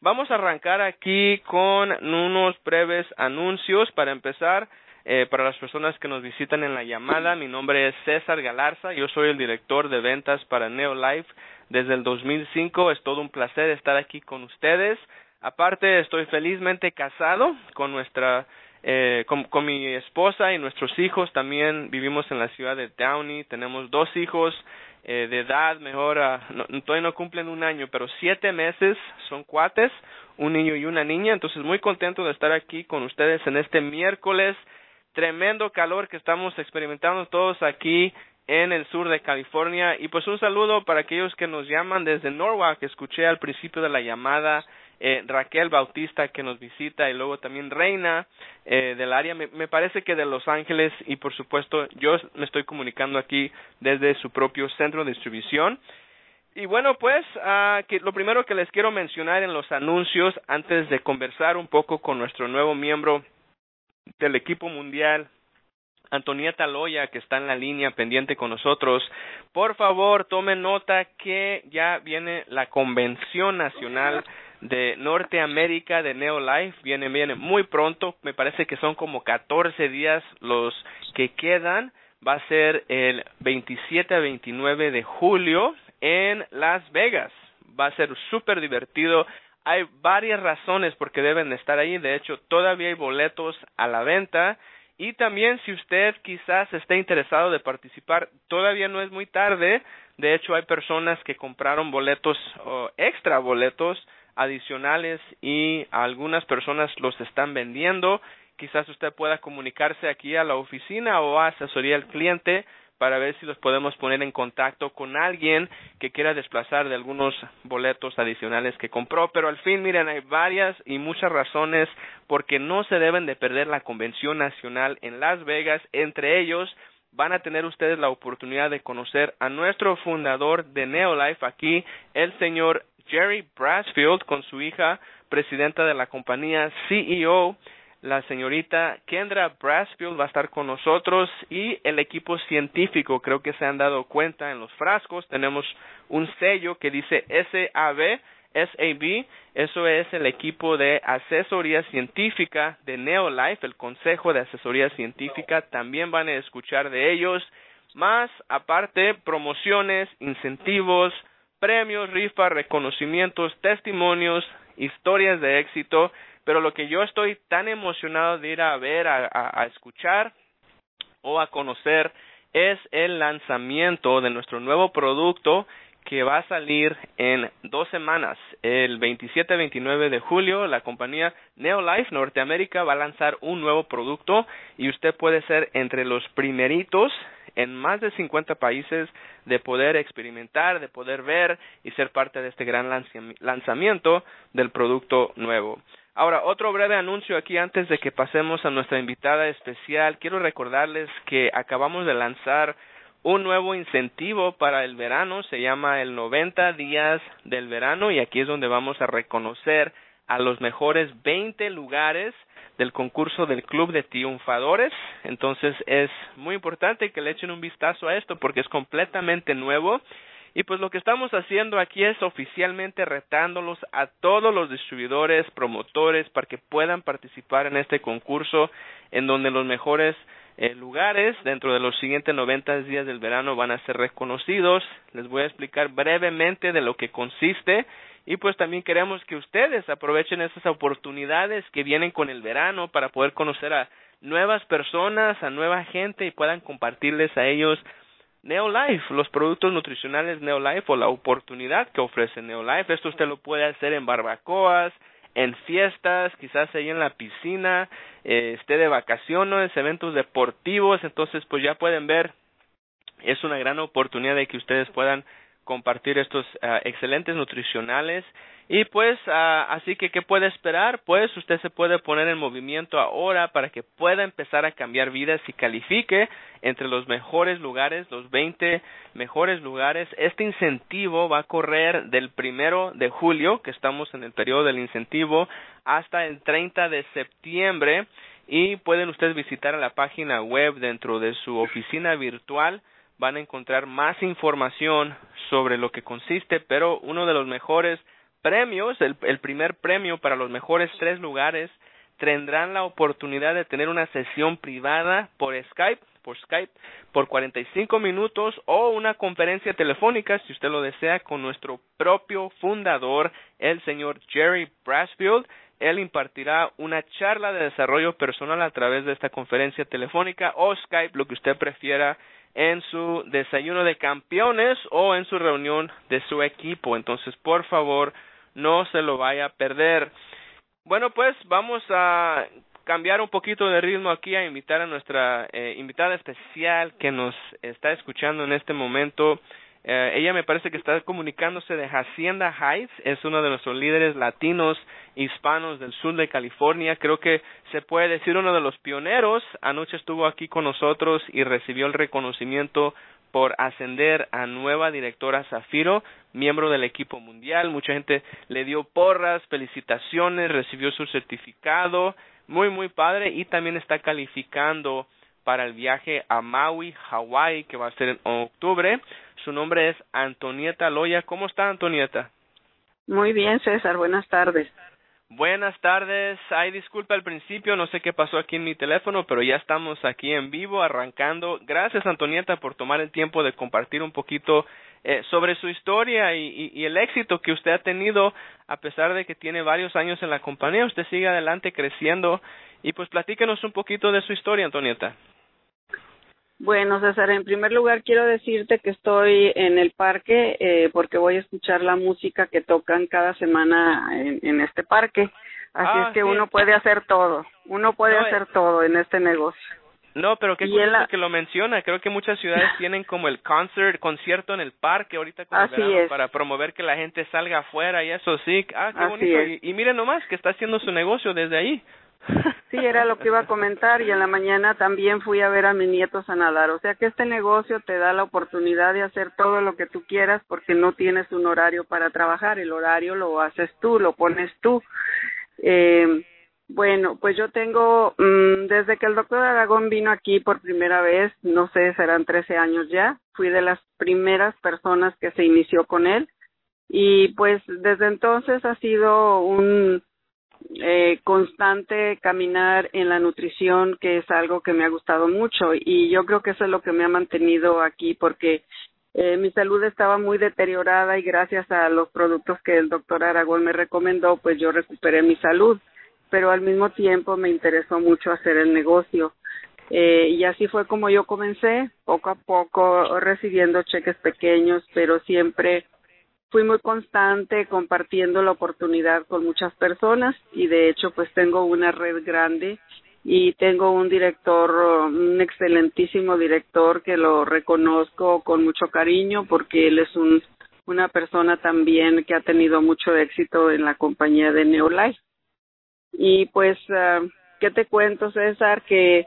Vamos a arrancar aquí con unos breves anuncios para empezar. Eh, para las personas que nos visitan en la llamada, mi nombre es César Galarza, yo soy el director de ventas para Neolife desde el 2005. Es todo un placer estar aquí con ustedes. Aparte, estoy felizmente casado con nuestra eh, con, mi esposa y nuestros hijos. También vivimos en la ciudad de Downey. Tenemos dos hijos eh, de edad, mejor, no, todavía no cumplen un año, pero siete meses son cuates, un niño y una niña. Entonces, muy contento de estar aquí con ustedes en este miércoles. Tremendo calor que estamos experimentando todos aquí en el sur de California. Y pues un saludo para aquellos que nos llaman desde Norwalk, que escuché al principio de la llamada eh, Raquel Bautista que nos visita y luego también Reina eh, del área, me, parece que de Los Ángeles y por supuesto yo me estoy comunicando aquí desde su propio centro de distribución. Y bueno, pues uh, que lo primero que les quiero mencionar en los anuncios antes de conversar un poco con nuestro nuevo miembro del equipo mundial Antonieta Loya, que está en la línea pendiente con nosotros, por favor tomen nota que ya viene la Convención Nacional de Norteamérica de Neolife viene, viene muy pronto, me parece que son como 14 días los que quedan, va a ser el 27 a 29 de julio en Las Vegas, va a ser súper divertido, hay varias razones por qué deben estar ahí, de hecho todavía hay boletos a la venta, y también si usted quizás esté interesado de participar, todavía no es muy tarde. De hecho, hay personas que compraron boletos o extra boletos adicionales y algunas personas los están vendiendo. Quizás usted pueda comunicarse aquí a la oficina o a asesoría al cliente para ver si los podemos poner en contacto con alguien que quiera desplazar de algunos boletos adicionales que compró. Pero al fin, miren, hay varias y muchas razones porque no se deben de perder la convención nacional en Las Vegas. Entre ellos, van a tener ustedes la oportunidad de conocer a nuestro fundador de Neolife aquí, el señor Jerry Brasfield con su hija, presidenta de la compañía CEO, la señorita Kendra Brasfield va a estar con nosotros y el equipo científico, creo que se han dado cuenta en los frascos, tenemos un sello que dice SAB, SAB, eso es el equipo de asesoría científica de Neolife, el Consejo de Asesoría Científica, también van a escuchar de ellos, más aparte promociones, incentivos, premios, rifas, reconocimientos, testimonios, historias de éxito, pero lo que yo estoy tan emocionado de ir a ver, a, escuchar o a conocer es el lanzamiento de nuestro nuevo producto que va a salir en dos semanas. El 27-29 de julio, la compañía Neolife Norteamérica va a lanzar un nuevo producto y usted puede ser entre los primeritos en más de 50 países de poder experimentar, de poder ver y ser parte de este gran lanzamiento del producto nuevo. Ahora, otro breve anuncio aquí antes de que pasemos a nuestra invitada especial. Quiero recordarles que acabamos de lanzar un nuevo incentivo para el verano, se llama el 90 días del verano y aquí es donde vamos a reconocer a los mejores 20 lugares del concurso del Club de Triunfadores. Entonces es muy importante que le echen un vistazo a esto porque es completamente nuevo. Y pues lo que estamos haciendo aquí es oficialmente retándolos a todos los distribuidores, promotores, para que puedan participar en este concurso en donde los mejores eh, lugares dentro de los siguientes 90 días del verano van a ser reconocidos. Les voy a explicar brevemente de lo que consiste y pues también queremos que ustedes aprovechen esas oportunidades que vienen con el verano para poder conocer a nuevas personas, a nueva gente y puedan compartirles a ellos Neolife, los productos nutricionales Neolife o la oportunidad que ofrece Neolife. Esto usted lo puede hacer en barbacoas, en fiestas, quizás ahí en la piscina, eh, esté de vacaciones, eventos deportivos, entonces pues ya pueden ver, es una gran oportunidad de que ustedes puedan compartir estos ah, excelentes nutricionales. Y pues ah, así que qué puede esperar pues usted se puede poner en movimiento ahora para que pueda empezar a cambiar vidas y califique entre los mejores lugares los 20 mejores lugares. Este incentivo va a correr del primero de julio que estamos en el periodo del incentivo hasta el 30 de septiembre. Y pueden ustedes visitar la página web dentro de su oficina virtual van a encontrar más información sobre lo que consiste, pero uno de los mejores premios, el, primer premio para los mejores tres lugares, tendrán la oportunidad de tener una sesión privada por Skype, por Skype, por 45 minutos o una conferencia telefónica, si usted lo desea, con nuestro propio fundador, el señor Jerry Brasfield. Él impartirá una charla de desarrollo personal a través de esta conferencia telefónica o Skype, lo que usted prefiera, en su desayuno de campeones o en su reunión de su equipo. Entonces, por favor, no se lo vaya a perder. Bueno, pues vamos a cambiar un poquito de ritmo aquí a invitar a nuestra eh, invitada especial que nos está escuchando en este momento. Eh, ella me parece que está comunicándose de Hacienda Heights, es uno de nuestros líderes latinos hispanos del sur de California. Creo que se puede decir uno de los pioneros. Anoche estuvo aquí con nosotros y recibió el reconocimiento por ascender a nueva directora Zafiro, miembro del equipo mundial. Mucha gente le dio porras, felicitaciones, recibió su certificado. Muy, muy padre y también está calificando para el viaje a Maui, Hawaii, que va a ser en octubre. Su nombre es Antonieta Loya. ¿Cómo está Antonieta? Muy bien, César. Buenas tardes. Buenas tardes. Ay, disculpa al principio, no sé qué pasó aquí en mi teléfono, pero ya estamos aquí en vivo, arrancando. Gracias, Antonieta, por tomar el tiempo de compartir un poquito eh, sobre su historia y, y, el éxito que usted ha tenido, a pesar de que tiene varios años en la compañía. Usted sigue adelante creciendo. Y pues platíquenos un poquito de su historia, Antonieta. Bueno, César, en primer lugar quiero decirte que estoy en el parque eh, porque voy a escuchar la música que tocan cada semana en, en este parque. Así Ah, es que sí. uno puede hacer todo, uno puede No, hacer eh. todo en este negocio. No, pero qué curioso que lo menciona. Creo que muchas ciudades tienen como el concert, concierto en el parque ahorita el Así verano es. para promover que la gente salga afuera y eso sí. Ah, qué Así bonito. Y, y mire nomás que está haciendo su negocio desde ahí. Sí, era lo que iba a comentar y en la mañana también fui a ver a mis nietos a nadar. O sea que este negocio te da la oportunidad de hacer todo lo que tú quieras porque no tienes un horario para trabajar. El horario lo haces tú, lo pones tú. Eh, bueno, pues yo tengo, mm, desde que el doctor Aragón vino aquí por primera vez, no sé, serán 13 años ya, fui de las primeras personas que se inició con él y pues desde entonces ha sido un eh, constante caminar en la nutrición, que es algo que me ha gustado mucho y yo creo que eso es lo que me ha mantenido aquí porque eh, mi salud estaba muy deteriorada y gracias a los productos que el doctor Aragón me recomendó, pues yo recuperé mi salud, pero al mismo tiempo me interesó mucho hacer el negocio. Eh, y así fue como yo comencé, poco a poco recibiendo cheques pequeños, pero siempre fui muy constante compartiendo la oportunidad con muchas personas y de hecho pues tengo una red grande y tengo un director, un excelentísimo director que lo reconozco con mucho cariño porque él es un, una persona también que ha tenido mucho éxito en la compañía de Neolife. Y pues, ah, ¿qué te cuento, César? Que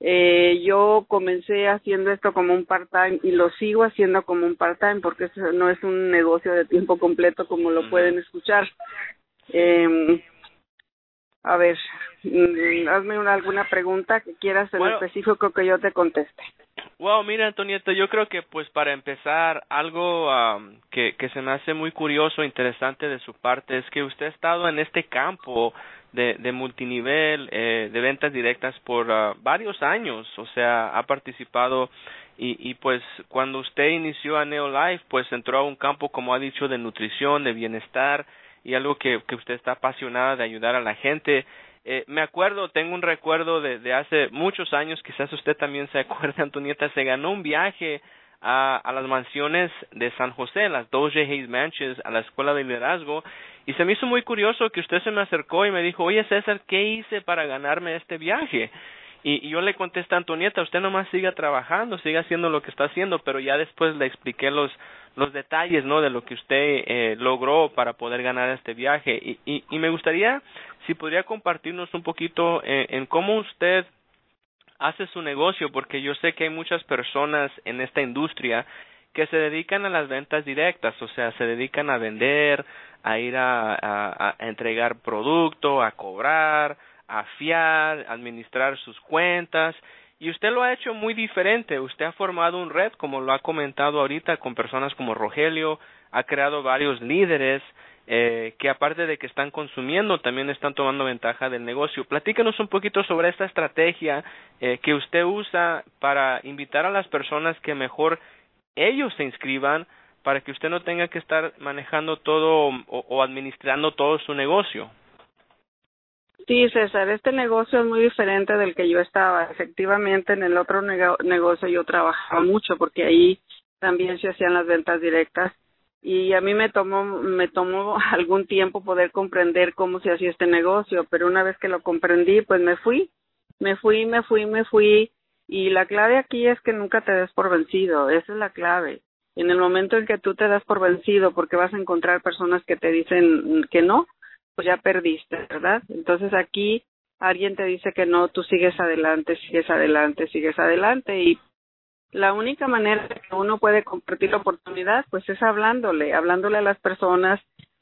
eh, yo comencé haciendo esto como un part-time y lo sigo haciendo como un part-time porque eso no es un negocio de tiempo completo como lo pueden escuchar. Eh, a ver, mm, hazme una, alguna pregunta que quieras en Bueno. específico que yo te conteste. Wow, mira, Antonieta, yo creo que pues para empezar, algo am, que, que se me hace muy curioso, interesante de su parte, es que usted ha estado en este campo de, de multinivel, eh, de ventas directas por ah, varios años, o sea, ha participado y, y pues cuando usted inició a Neolife, pues entró a un campo, como ha dicho, de nutrición, de bienestar y algo que, que usted está apasionada de ayudar a la gente. Eh, me acuerdo, tengo un recuerdo de, de hace muchos años, quizás usted también se acuerda, Antonieta, se ganó un viaje a, a las mansiones de San José, las Doge Hayes Mansions, a la escuela de liderazgo, y se me hizo muy curioso que usted se me acercó y me dijo, oye César, ¿qué hice para ganarme este viaje? Y, yo le contesté a Antonieta, usted nomás siga trabajando, siga haciendo lo que está haciendo, pero ya después le expliqué los los detalles, ¿no? De lo que usted eh, logró para poder ganar este viaje. Y, y, y me gustaría, si podría compartirnos un poquito eh, en cómo usted hace su negocio, porque yo sé que hay muchas personas en esta industria que se dedican a las ventas directas, o sea, se dedican a vender, a ir a, a entregar producto, a cobrar, a fiar, administrar sus cuentas, y usted lo ha hecho muy diferente. Usted ha formado un red, como lo ha comentado ahorita, con personas como Rogelio, ha creado varios líderes. eh, que aparte de que están consumiendo, también están tomando ventaja del negocio. Platícanos un poquito sobre esta estrategia eh, que usted usa para invitar a las personas que mejor ellos se inscriban para que usted no tenga que estar manejando todo o, administrando todo su negocio. Sí, César, este negocio es muy diferente del que yo estaba. Efectivamente, en el otro negocio yo trabajaba mucho porque ahí también se hacían las ventas directas y a mí me tomó me tomó algún tiempo poder comprender cómo se hacía este negocio, pero una vez que lo comprendí, pues me fui, me fui, me fui, me fui y la clave aquí es que nunca te des por vencido, esa es la clave. En el momento en que tú te das por vencido porque vas a encontrar personas que te dicen que no, pues ya perdiste, ¿verdad? Entonces aquí alguien te dice que no, tú sigues adelante, sigues adelante, sigues adelante y la única manera que uno puede compartir la oportunidad pues es hablándole, hablándole a las personas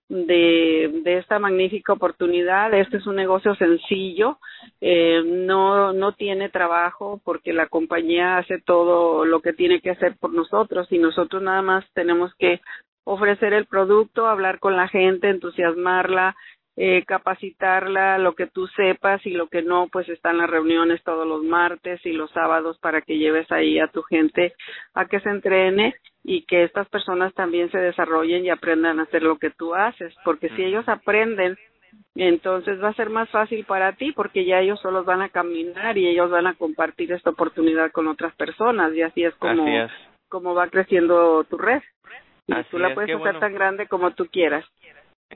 de, de esta magnífica oportunidad. Este es un negocio sencillo, eh, no, no tiene trabajo porque la compañía hace todo lo que tiene que hacer por nosotros y nosotros nada más tenemos que ofrecer el producto, hablar con la gente, entusiasmarla, eh, capacitarla, lo que tú sepas y lo que no, pues están las reuniones todos los martes y los sábados para que lleves ahí a tu gente a que se entrene y que estas personas también se desarrollen y aprendan a hacer lo que tú haces, porque si ellos aprenden, entonces va a ser más fácil para ti porque ya ellos solos van a caminar y ellos van a compartir esta oportunidad con otras personas y así es como, como va creciendo tu red. Y tú la puedes hacer tan grande como tú quieras.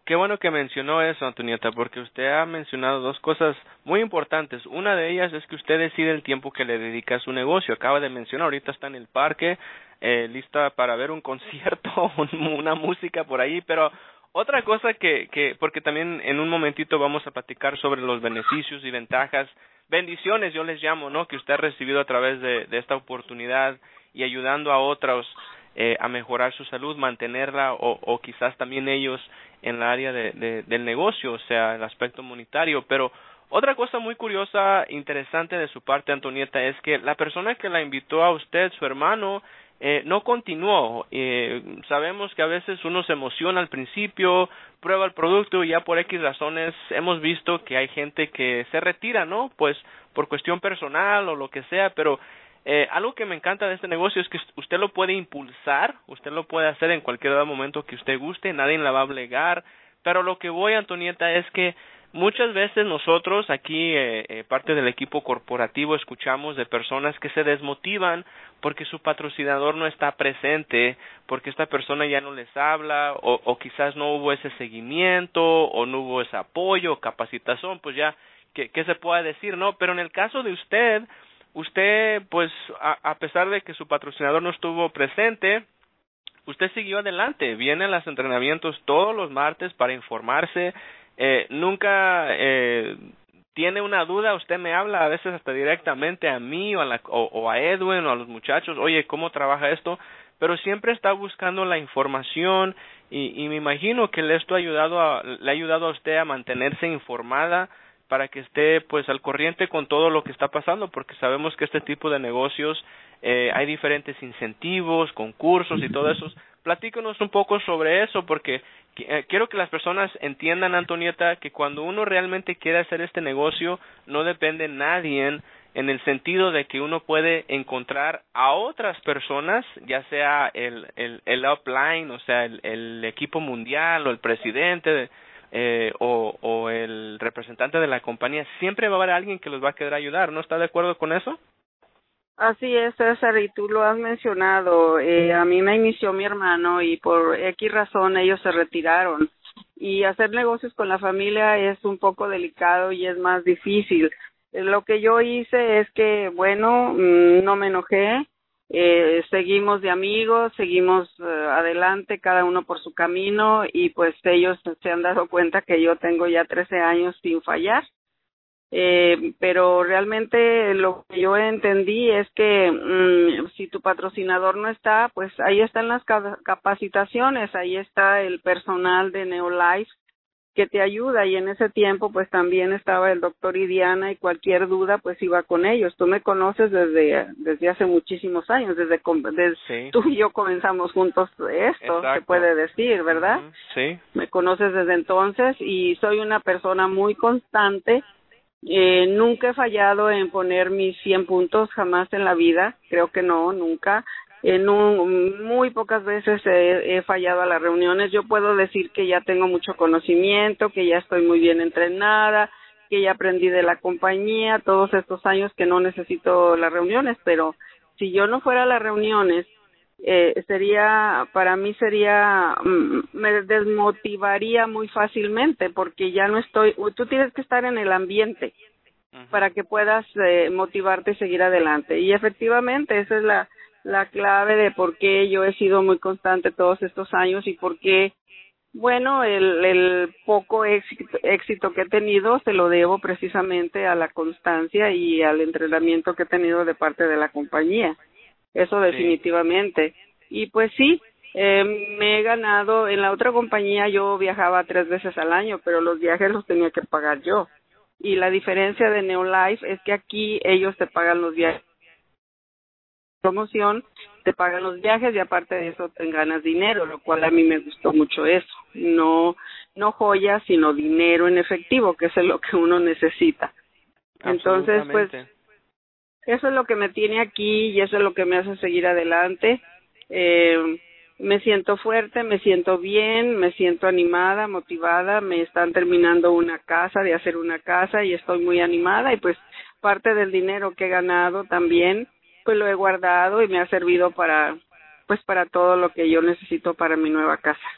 Qué bueno que mencionó eso, Antonieta, porque usted ha mencionado dos cosas muy importantes. Una de ellas es que usted decide el tiempo que le dedica a su negocio. Acaba de mencionar, ahorita está en el parque, eh, lista para ver un concierto, una música por ahí, pero otra cosa que, que, porque también en un momentito vamos a platicar sobre los beneficios y ventajas, bendiciones yo les llamo, ¿no? Que usted ha recibido a través de, de esta oportunidad y ayudando a otros eh, a mejorar su salud, mantenerla o, quizás también ellos en el área de, del negocio, o sea, el aspecto monetario. Pero otra cosa muy curiosa, interesante de su parte, Antonieta, es que la persona que la invitó a usted, su hermano, eh, no continuó. Eh, sabemos que a veces uno se emociona al principio, prueba el producto y ya por X razones hemos visto que hay gente que se retira, ¿no? Pues por cuestión personal o lo que sea, pero eh, algo que me encanta de este negocio es que usted lo puede impulsar, usted lo puede hacer en cualquier momento que usted guste, nadie la va a obligar, pero lo que voy, Antonieta, es que muchas veces nosotros aquí, eh, eh, parte del equipo corporativo, escuchamos de personas que se desmotivan porque su patrocinador no está presente, porque esta persona ya no les habla, o, o quizás no hubo ese seguimiento, o no hubo ese apoyo, capacitación, pues ya, ¿qué, qué se puede decir, no? Pero en el caso de usted, usted, pues, a, pesar de que su patrocinador no estuvo presente, usted siguió adelante, viene a los entrenamientos todos los martes para informarse, eh, nunca eh, tiene una duda, usted me habla a veces hasta directamente a mí o a, la, o, a Edwin o a los muchachos, oye, ¿cómo trabaja esto? Pero siempre está buscando la información y, y me imagino que esto ha ayudado a, le ha ayudado a usted a mantenerse informada para que esté pues al corriente con todo lo que está pasando porque sabemos que este tipo de negocios eh, hay diferentes incentivos, concursos y todo eso. Platícanos un poco sobre eso porque eh, quiero que las personas entiendan, Antonieta, que cuando uno realmente quiere hacer este negocio no depende de nadie en el sentido de que uno puede encontrar a otras personas, ya sea el, el, el upline, o sea, el, el equipo mundial o el presidente de, eh, o, el representante de la compañía, siempre va a haber alguien que los va a querer ayudar. ¿No está de acuerdo con eso? Así es, César, y tú lo has mencionado. Eh, a mí me inició mi hermano y por X razón ellos se retiraron. Y hacer negocios con la familia es un poco delicado y es más difícil. Eh, lo que yo hice es que, bueno, mm, no me enojé, eh, seguimos de amigos, seguimos eh, adelante, cada uno por su camino y pues ellos se han dado cuenta que yo tengo ya 13 años sin fallar. Eh, pero realmente lo que yo entendí es que mm, si tu patrocinador no está, pues ahí están las capacitaciones, ahí está el personal de Neolife que te ayuda y en ese tiempo pues también estaba el doctor Idiana y cualquier duda pues iba con ellos. Tú me conoces desde desde hace muchísimos años, desde, desde tú y yo comenzamos juntos esto, se puede decir, ¿verdad? Sí. Me conoces desde entonces y soy una persona muy constante. Eh, nunca he fallado en poner mis 100 puntos, jamás en la vida, creo que no, nunca en un, muy pocas veces he, he, fallado a las reuniones. Yo puedo decir que ya tengo mucho conocimiento, que ya estoy muy bien entrenada, que ya aprendí de la compañía todos estos años que no necesito las reuniones, pero si yo no fuera a las reuniones, eh, sería, para mí sería, mm, me desmotivaría muy fácilmente porque ya no estoy, tú tienes que estar en el ambiente para que puedas eh, motivarte y seguir adelante. Y efectivamente, esa es la, la clave de por qué yo he sido muy constante todos estos años y por qué, bueno, el, el poco éxito, éxito que he tenido se lo debo precisamente a la constancia y al entrenamiento que he tenido de parte de la compañía. Eso definitivamente. Y pues sí, eh, me he ganado, en la otra compañía yo viajaba tres veces al año, pero los viajes los tenía que pagar yo. Y la diferencia de Neolife es que aquí ellos te pagan los viajes promoción, te pagan los viajes y aparte de eso te ganas dinero, lo cual a mí me gustó mucho eso. No, no joyas, sino dinero en efectivo, que es lo que uno necesita. Entonces, pues, eso es lo que me tiene aquí y eso es lo que me hace seguir adelante. Eh, me siento fuerte, me siento bien, me siento animada, motivada, me están terminando una casa, de hacer una casa y estoy muy animada y pues parte del dinero que he ganado también pues lo he guardado y me ha servido para pues para todo lo que yo necesito para mi nueva casa.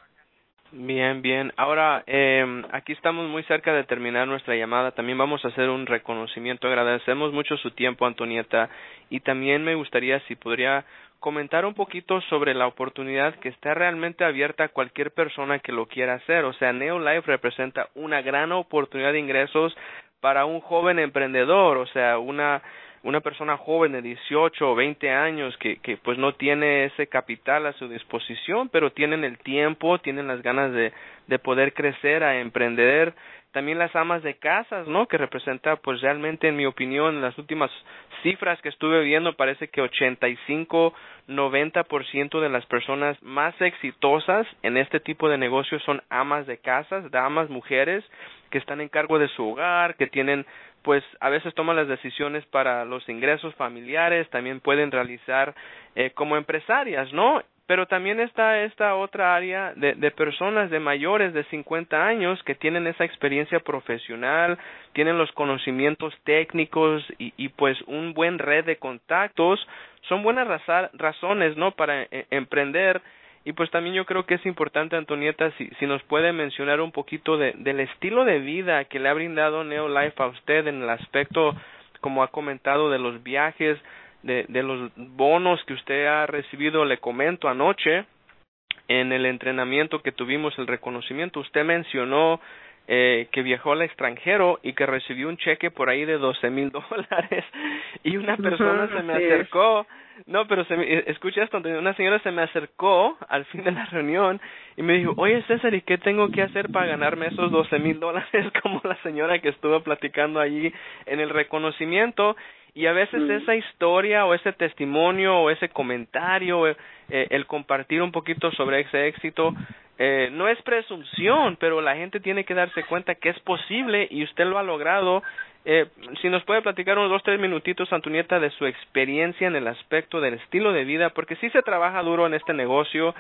Bien, bien. Ahora, eh, aquí estamos muy cerca de terminar nuestra llamada. También vamos a hacer un reconocimiento. Agradecemos mucho su tiempo, Antonieta. Y también me gustaría si podría comentar un poquito sobre la oportunidad que está realmente abierta a cualquier persona que lo quiera hacer. O sea, Neolife representa una gran oportunidad de ingresos para un joven emprendedor. O sea, una una persona joven de 18 o 20 años que, que pues no tiene ese capital a su disposición, pero tienen el tiempo, tienen las ganas de, de poder crecer, a emprender, también las amas de casas, ¿no? Que representa, pues realmente, en mi opinión, las últimas cifras que estuve viendo, parece que 85, 90% de las personas más exitosas en este tipo de negocios son amas de casas, damas, mujeres, que están en cargo de su hogar, que tienen pues a veces toman las decisiones para los ingresos familiares, también pueden realizar eh, como empresarias, ¿no? Pero también está esta otra área de, de personas de mayores de 50 años que tienen esa experiencia profesional, tienen los conocimientos técnicos y, pues un buen red de contactos. Son buenas razones, ¿no? Para eh, emprender y pues también yo creo que es importante, Antonieta, si, si nos puede mencionar un poquito de, del estilo de vida que le ha brindado Neolife a usted en el aspecto, como ha comentado, de los viajes, de, de los bonos que usted ha recibido, le comento anoche, en el entrenamiento que tuvimos, el reconocimiento, usted mencionó eh, que viajó al extranjero y que recibió un cheque por ahí de doce mil dólares. Y una persona se me acercó no, pero se me, escucha esto, una señora se me acercó al fin de la reunión y me dijo, oye César, ¿y qué tengo que hacer para ganarme esos doce mil dólares como la señora que estuvo platicando allí en el reconocimiento? Y a veces mm. esa historia o ese testimonio o ese comentario, eh, el compartir un poquito sobre ese éxito, eh, no es presunción, pero la gente tiene que darse cuenta que es posible y usted lo ha logrado eh, si nos puede platicar unos dos, tres minutitos, Antonieta, de su experiencia en el aspecto del estilo de vida, porque sí se trabaja duro en este negocio,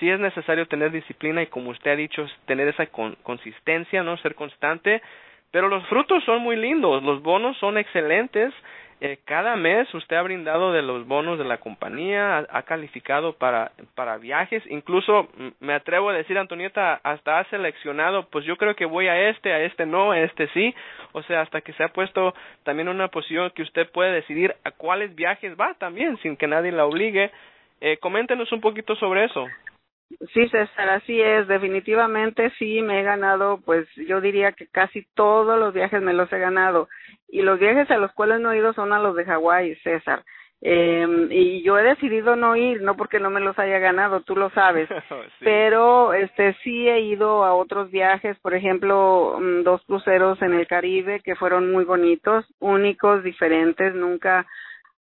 sí es necesario tener disciplina y, como usted ha dicho, tener esa consistencia, no ser constante, pero los frutos son muy lindos, los bonos son excelentes, eh, cada mes usted ha brindado de los bonos de la compañía, ha, calificado para, para viajes, incluso me atrevo a decir, Antonieta, hasta ha seleccionado, pues yo creo que voy a este, a este no, a este sí, o sea, hasta que se ha puesto también una posición que usted puede decidir a cuáles viajes va también, sin que nadie la obligue. Eh, coméntenos un poquito sobre eso. Sí, César, así es. Definitivamente sí me he ganado, pues yo diría que casi todos los viajes me los he ganado. Y los viajes a los cuales no he ido son a los de Hawái, César. Eh, y yo he decidido no ir, no porque no me los haya ganado, tú lo sabes, pero este sí he ido a otros viajes, por ejemplo, mm, dos cruceros en el Caribe que fueron muy bonitos, únicos, diferentes, nunca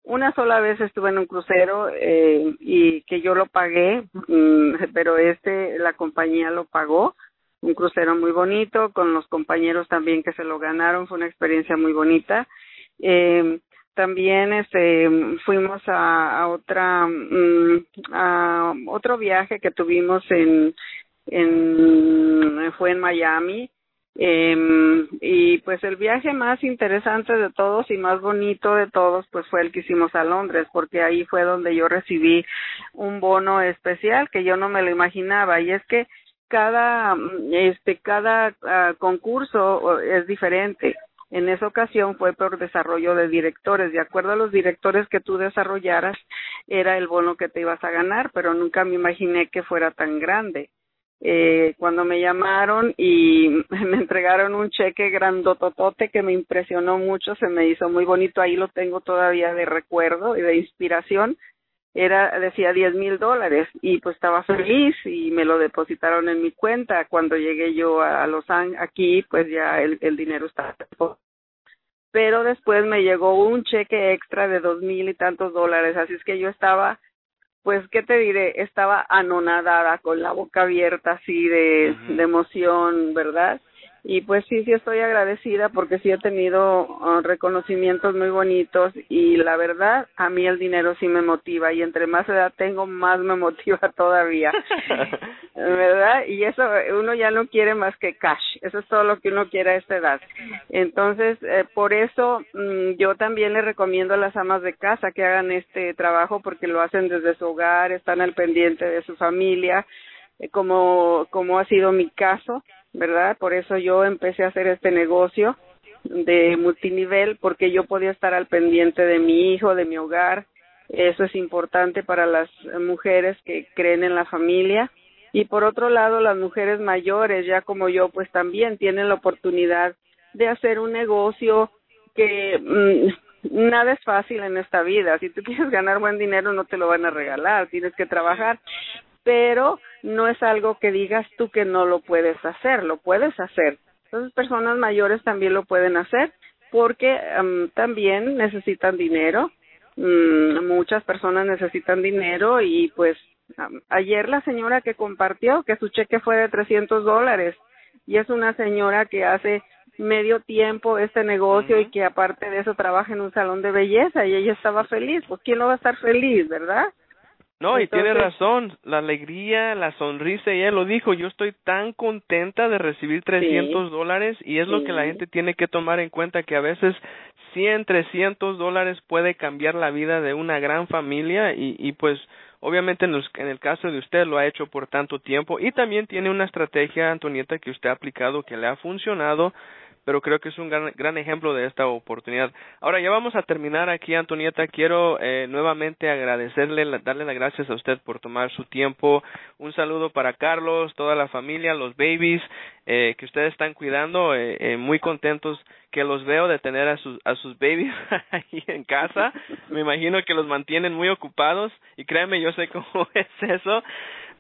una sola vez estuve en un crucero eh, y que yo lo pagué, mm, pero este la compañía lo pagó, un crucero muy bonito con los compañeros también que se lo ganaron, fue una experiencia muy bonita. Eh, también este fuimos a, a otra mm, a otro viaje que tuvimos en en fue en Miami eh, y pues el viaje más interesante de todos y más bonito de todos pues fue el que hicimos a Londres porque ahí fue donde yo recibí un bono especial que yo no me lo imaginaba y es que cada este cada uh, concurso es diferente en esa ocasión fue por desarrollo de directores. De acuerdo a los directores que tú desarrollaras, era el bono que te ibas a ganar, pero nunca me imaginé que fuera tan grande. Eh, cuando me llamaron y me entregaron un cheque grandototote que me impresionó mucho, se me hizo muy bonito, ahí lo tengo todavía de recuerdo y de inspiración, era decía diez mil dólares y pues estaba feliz y me lo depositaron en mi cuenta. Cuando llegué yo a Los Ángeles aquí pues ya el, el dinero estaba pero después me llegó un cheque extra de dos mil y tantos dólares así es que yo estaba pues qué te diré estaba anonadada con la boca abierta así de, de emoción verdad y pues sí, sí estoy agradecida porque sí he tenido uh, reconocimientos muy bonitos y la verdad a mí el dinero sí me motiva y entre más edad tengo más me motiva todavía, ¿verdad? Y eso uno ya no quiere más que cash, eso es todo lo que uno quiere a esta edad. Entonces, eh, por eso mm, yo también le recomiendo a las amas de casa que hagan este trabajo porque lo hacen desde su hogar, están al pendiente de su familia, eh, como, como ha sido mi caso ¿verdad? Por eso yo empecé a hacer este negocio de multinivel porque yo podía estar al pendiente de mi hijo, de mi hogar. Eso es importante para las mujeres que creen en la familia. Y por otro lado, las mujeres mayores, ya como yo, pues también tienen la oportunidad de hacer un negocio que mm, nada es fácil en esta vida. Si tú quieres ganar buen dinero, no te lo van a regalar, tienes que trabajar pero no es algo que digas tú que no lo puedes hacer, lo puedes hacer. Entonces, personas mayores también lo pueden hacer porque um, también necesitan dinero. Um, muchas personas necesitan dinero y pues um, ayer la señora que compartió que su cheque fue de 300 dólares y es una señora que hace medio tiempo este negocio y que aparte de eso trabaja en un salón de belleza y ella estaba feliz. Pues quién no va a estar feliz, ¿verdad? No, y tiene razón, la alegría, la sonrisa, ella lo dijo, yo estoy tan contenta de recibir 300 dólares y es lo que la gente tiene que tomar en cuenta que a veces 100, 300 dólares puede cambiar la vida de una gran familia y, y pues obviamente en, en el caso de usted lo ha hecho por tanto tiempo y también tiene una estrategia, Antonieta, que usted ha aplicado que le ha funcionado pero creo que es un gran, gran ejemplo de esta oportunidad. Ahora ya vamos a terminar aquí, Antonieta. Quiero eh, nuevamente agradecerle, darle las gracias a usted por tomar su tiempo. Un saludo para Carlos, toda la familia, los babies eh, que ustedes están cuidando. Eh, eh, muy contentos que los veo de tener a sus, a sus babies ahí en casa. Me imagino que los mantienen muy ocupados y créanme, yo sé cómo es eso.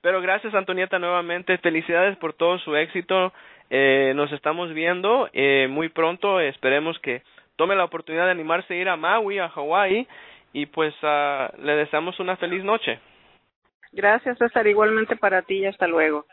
Pero gracias, Antonieta, nuevamente. Felicidades por todo su éxito. Eh, nos estamos viendo eh, muy pronto. Esperemos que tome la oportunidad de animarse a ir a Maui, a Hawái, y pues uh, le deseamos una feliz noche. Gracias, César. Igualmente para ti y hasta luego.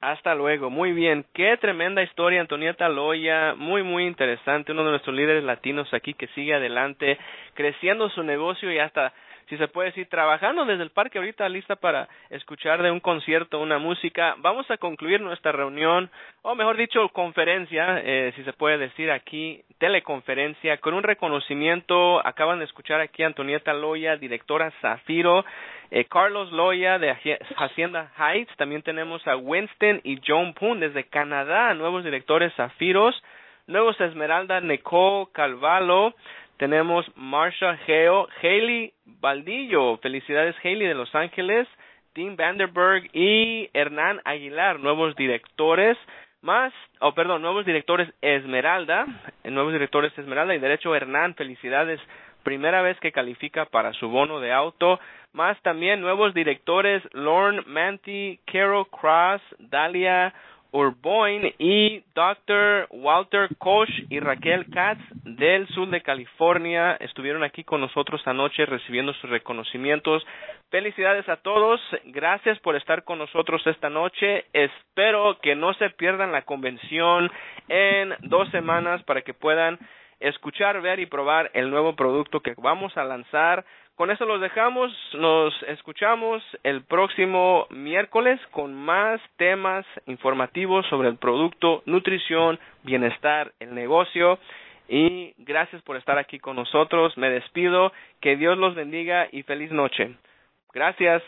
Hasta luego, muy bien. Qué tremenda historia, Antonieta Loya, muy, muy interesante, uno de nuestros líderes latinos aquí que sigue adelante, creciendo su negocio y hasta si se puede decir, trabajando desde el parque ahorita lista para escuchar de un concierto, una música. Vamos a concluir nuestra reunión, o mejor dicho, conferencia, eh, si se puede decir aquí, teleconferencia, con un reconocimiento. Acaban de escuchar aquí a Antonieta Loya, directora Zafiro, eh, Carlos Loya de Hacienda Heights. También tenemos a Winston y John Poon desde Canadá, nuevos directores Zafiros. Nuevos Esmeralda Nicole Calvalo, tenemos Marsha Geo, Haley Baldillo, felicidades Haley de Los Ángeles, Tim Vanderberg y Hernán Aguilar, nuevos directores, más, oh perdón, nuevos directores Esmeralda, nuevos directores Esmeralda. Y Derecho Hernán, felicidades. Primera vez que califica para su bono de auto, más también nuevos directores Lorne Manty, Carol Cross, Dalia Urboin y Dr. Walter Koch y Raquel Katz del sur de California estuvieron aquí con nosotros anoche recibiendo sus reconocimientos. Felicidades a todos, gracias por estar con nosotros esta noche. Espero que no se pierdan la convención en dos semanas para que puedan escuchar, ver y probar el nuevo producto que vamos a lanzar. Con eso los dejamos, nos escuchamos el próximo miércoles con más temas informativos sobre el producto, nutrición, bienestar, el negocio. Y gracias por estar aquí con nosotros. Me despido. Que Dios los bendiga y feliz noche. Gracias.